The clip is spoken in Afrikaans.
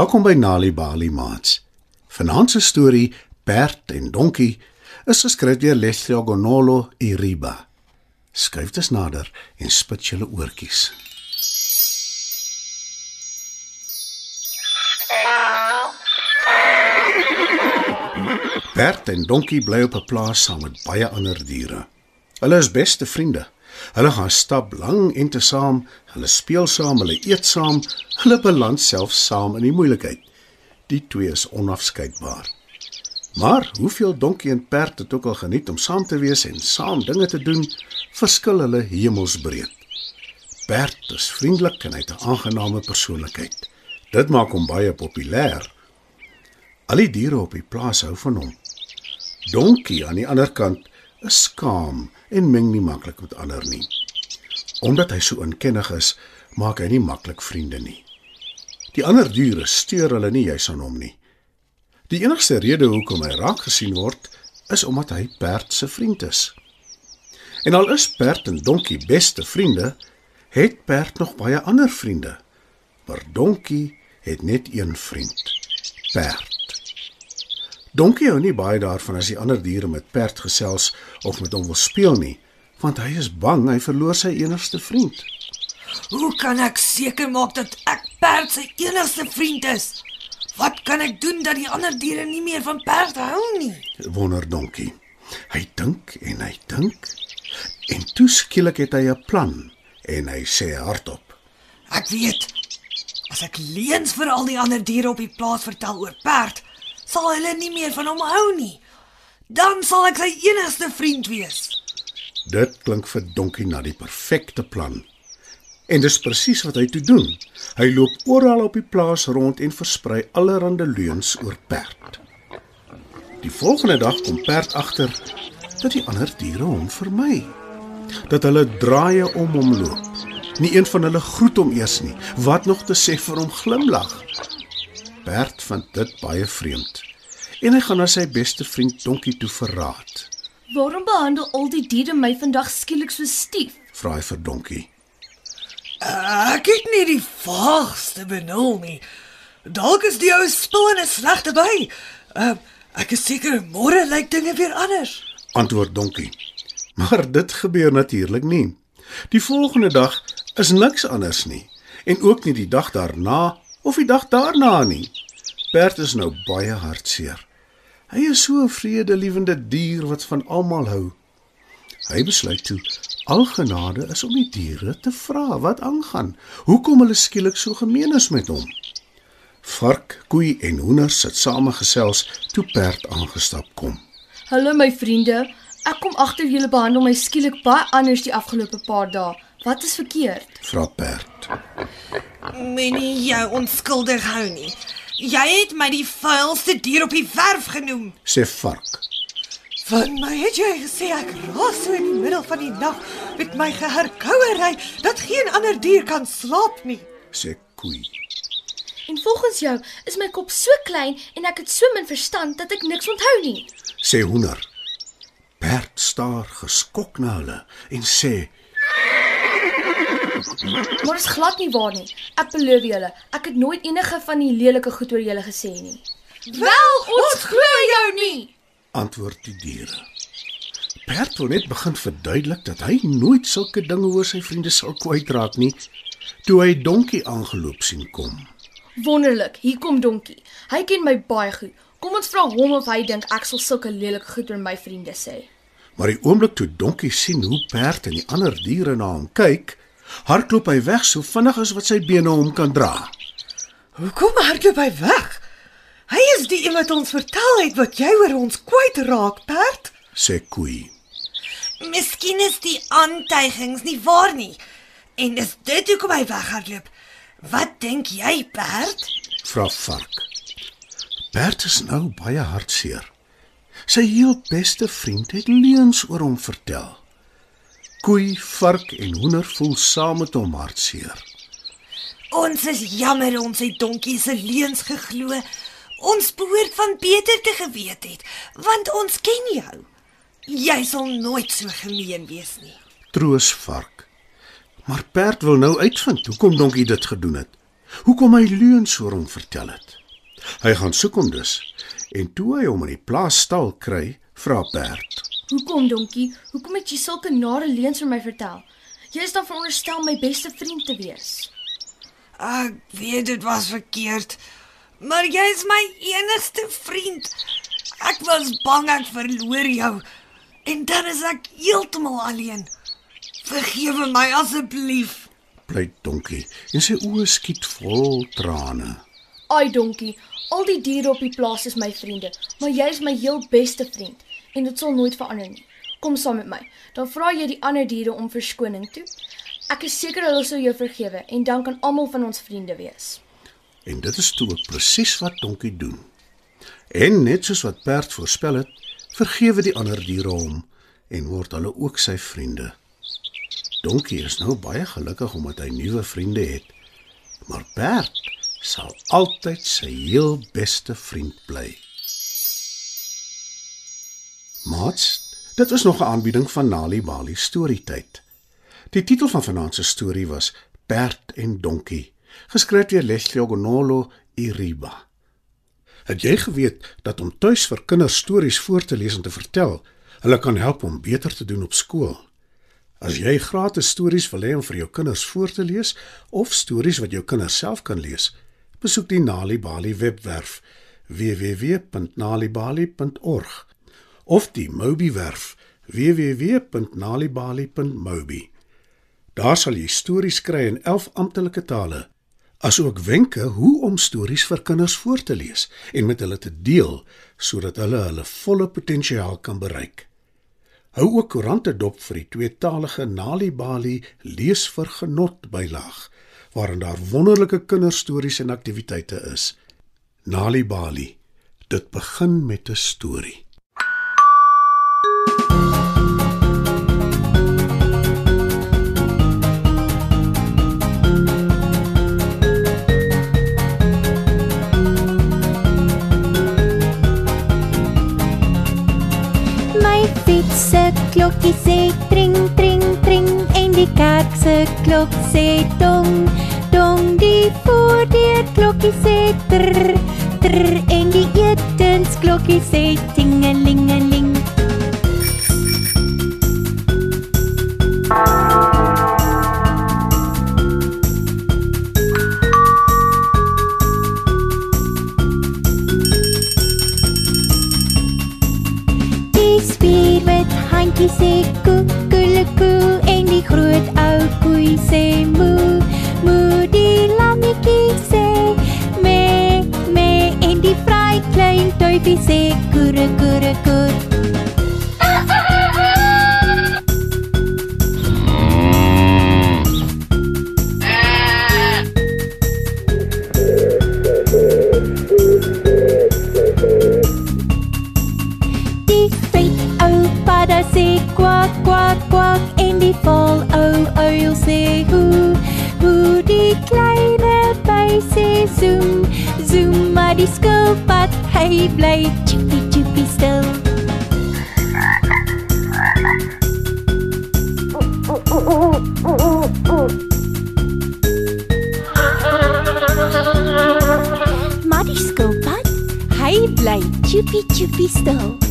Welkom by Nali Bali Mats. Vanaand se storie Bert en Donkie is geskryf deur Leslie Ogonolo Iriba. Skryf dit nader en spit julle oortjies. Bert en Donkie bly op 'n plaas saam met baie ander diere. Hulle is beste vriende. Hulle gaan stap lang en te saam, hulle speel saam, hulle eet saam, hulle balans selfs saam in die moeilikheid. Die twee is onafskeidbaar. Maar hoeveel donkie en perd het ook al geniet om saam te wees en saam dinge te doen, verskil hulle hemelsbreed. Bert is vriendelik en hy het 'n aangename persoonlikheid. Dit maak hom baie populêr. Al die diere op die plaas hou van hom. Donkie aan die ander kant is skaam en meng nie maklik met ander nie. Omdat hy so onkennig is, maak hy nie maklik vriende nie. Die ander diere steur hulle nie juis aan hom nie. Die enigste rede hoekom hy raak gesien word, is omdat hy Bert se vriend is. En al is Bert en Donkie beste vriende, het Bert nog baie ander vriende. Maar Donkie het net een vriend, Bert. Donkie hou nie baie daarvan as die ander diere met Perd gesels of met hom wil speel nie, want hy is bang hy verloor sy enigste vriend. Hoe kan ek seker maak dat ek Perd se enigste vriend is? Wat kan ek doen dat die ander diere nie meer van Perd hou nie? Wonder Donkie. Hy dink en hy dink en toe skielik het hy 'n plan en hy sê hardop: Ek weet. As ek leuns vir al die ander diere op die plaas vertel oor Perd, sal hulle nie meer van hom hou nie. Dan sal ek sy enigste vriend wees. Dit klink vir Donkie na die perfekte plan. En dis presies wat hy toe doen. Hy loop oral op die plaas rond en versprei allerlei leuns oor perd. Die volgende dag kom perd agter dat die ander diere hom vermy. Dat hulle draaie om hom loop. Nie een van hulle groet hom eers nie. Wat nog te sê vir hom glimlag. Bert vind dit baie vreemd. En hy gaan na sy beste vriend Donkie toe verraad. Waarom behandel al die diere my vandag skielik so stief? Vra hy vir Donkie. Ek het nie die vaagste benul nie. Dalk is die ou spul in 'n slegte by. Uh, ek is seker môre lyk dinge weer anders. Antwoord Donkie. Maar dit gebeur natuurlik nie. Die volgende dag is niks anders nie en ook nie die dag daarna of die dag daarna nie. Bert is nou baie hartseer. Hy is so 'n vredelewende dier wat van almal hou. Hy besluit toe algenade is om die diere te vra wat aangaan. Hoekom hulle skielik so gemeen is met hom? Vark, koei en hoender sit samegesels toe Bert aangestap kom. Hallo my vriende. Ek kom agter julle behandel my skielik baie anders die afgelope paar dae. Wat is verkeerd? Vra Bert. Moenie jou onskuldig hou nie. Jy het my die vuilste dier op die werf genoem. Sê vark. Van my het jy gesê ek raas so in die middel van die nag met my geherkouery dat geen ander dier kan slaap nie. Sê koei. En volgens jou is my kop so klein en ek het so min verstand dat ek niks onthou nie. Sê hoender. Bert staar geskok na hulle en sê Maar dit is glad nie waar nie. Ek beloof julle, ek het nooit enige van die lelike goed oor julle gesê nie. Wel, ons glo jou nie. antwoord die diere. Bert wil net begin verduidelik dat hy nooit sulke dinge oor sy vriende sal kwytraak nie, toe hy Donkie aangeloop sien kom. Wonderlik, hier kom Donkie. Hy ken my baie goed. Kom ons vra hom of hy dink ek sal sulke lelike goed oor my vriende sê. Maar die oomblik toe Donkie sien hoe Bert en die ander diere na hom kyk, hardloop hy weg so vinnig as wat sy bene hom kan dra. Hoekom hardloop hy weg? Hy is die een wat ons vertel het wat jy oor ons kwyt raak, Bert. Sê koei. Miskien is die aantuigings nie waar nie. En is dit hoekom hy weghardloop? Wat dink jy, Bert? Vra vark. Bert is nou baie hartseer. Sy heel beste vriend het leuns oor hom vertel. Koei, vark en hoender voel saam met hom hartseer. Ons is jammer ons het donkie se leuns geglo. Ons behoort van beter te geweet het, want ons ken jou. Jy sal nooit so gemeen wees nie. Troos vark. Maar Bert wil nou uitvind hoekom Donkie dit gedoen het. hoekom hy leuns oor hom vertel het. Hy gaan soek hom dus en toe hy hom in die plaasstal kry, vra Bert: Hoekom, donkie? Hoekom het jy sulke nare leuns vir my vertel? Jy is dan veronderstel my beste vriend te wees. Ek weet dit was verkeerd, maar jy is my enigste vriend. Ek was bang ek verloor jou en dan is ek heeltemal alleen. Vergewe my asseblief. Pleit Donkie en sy oë skiet vol trane. Ai, donkie, al die diere op die plaas is my vriende, maar jy is my heel beste vriend en dit sal nooit verander nie. Kom saam met my. Dan vra jy die ander diere om verskoning toe. Ek is seker hulle sal jou vergewe en dan kan almal van ons vriende wees. En dit is toe presies wat Donkie doen. En net soos wat Bert voorspel het, vergewe die ander diere hom en word hulle ook sy vriende. Donkie is nou baie gelukkig omdat hy nuwe vriende het. Maar Bert sal altyd sy heel beste vriend bly. Mats, dit was nog 'n aanbieding van Nali Bali Storytyd. Die titel van vanaand se storie was Bert en Donkie, geskryf deur Leslie Ogonolo Iriba. Het jy geweet dat om tuis vir kinders stories voor te lees en te vertel, hulle kan help om beter te doen op skool? As jy gratis stories wil hê om vir jou kinders voor te lees of stories wat jou kinders self kan lees, besoek die Nali Bali webwerf www.nalibali.org of die Mobi werf www.nalibali.mobi. Daar sal jy stories kry in 11 amptelike tale, asook wenke hoe om stories vir kinders voor te lees en met hulle te deel sodat hulle hulle volle potensiaal kan bereik. Hou ook koerante dop vir die tweetalige Nali Bali lees vir genot bylaag waarin daar wonderlike kinderstories en aktiwiteite is. Nali Bali. Dit begin met 'n storie. Fiets se klokkie sê tring tring tring en die kerk se klok sê dong dong die voordeur klokkie sê trr trr en die etensklokkie sê tingelingeling die skilpad hy bly chippy chippy stil Maar die skilpad hy bly chippy chippy stil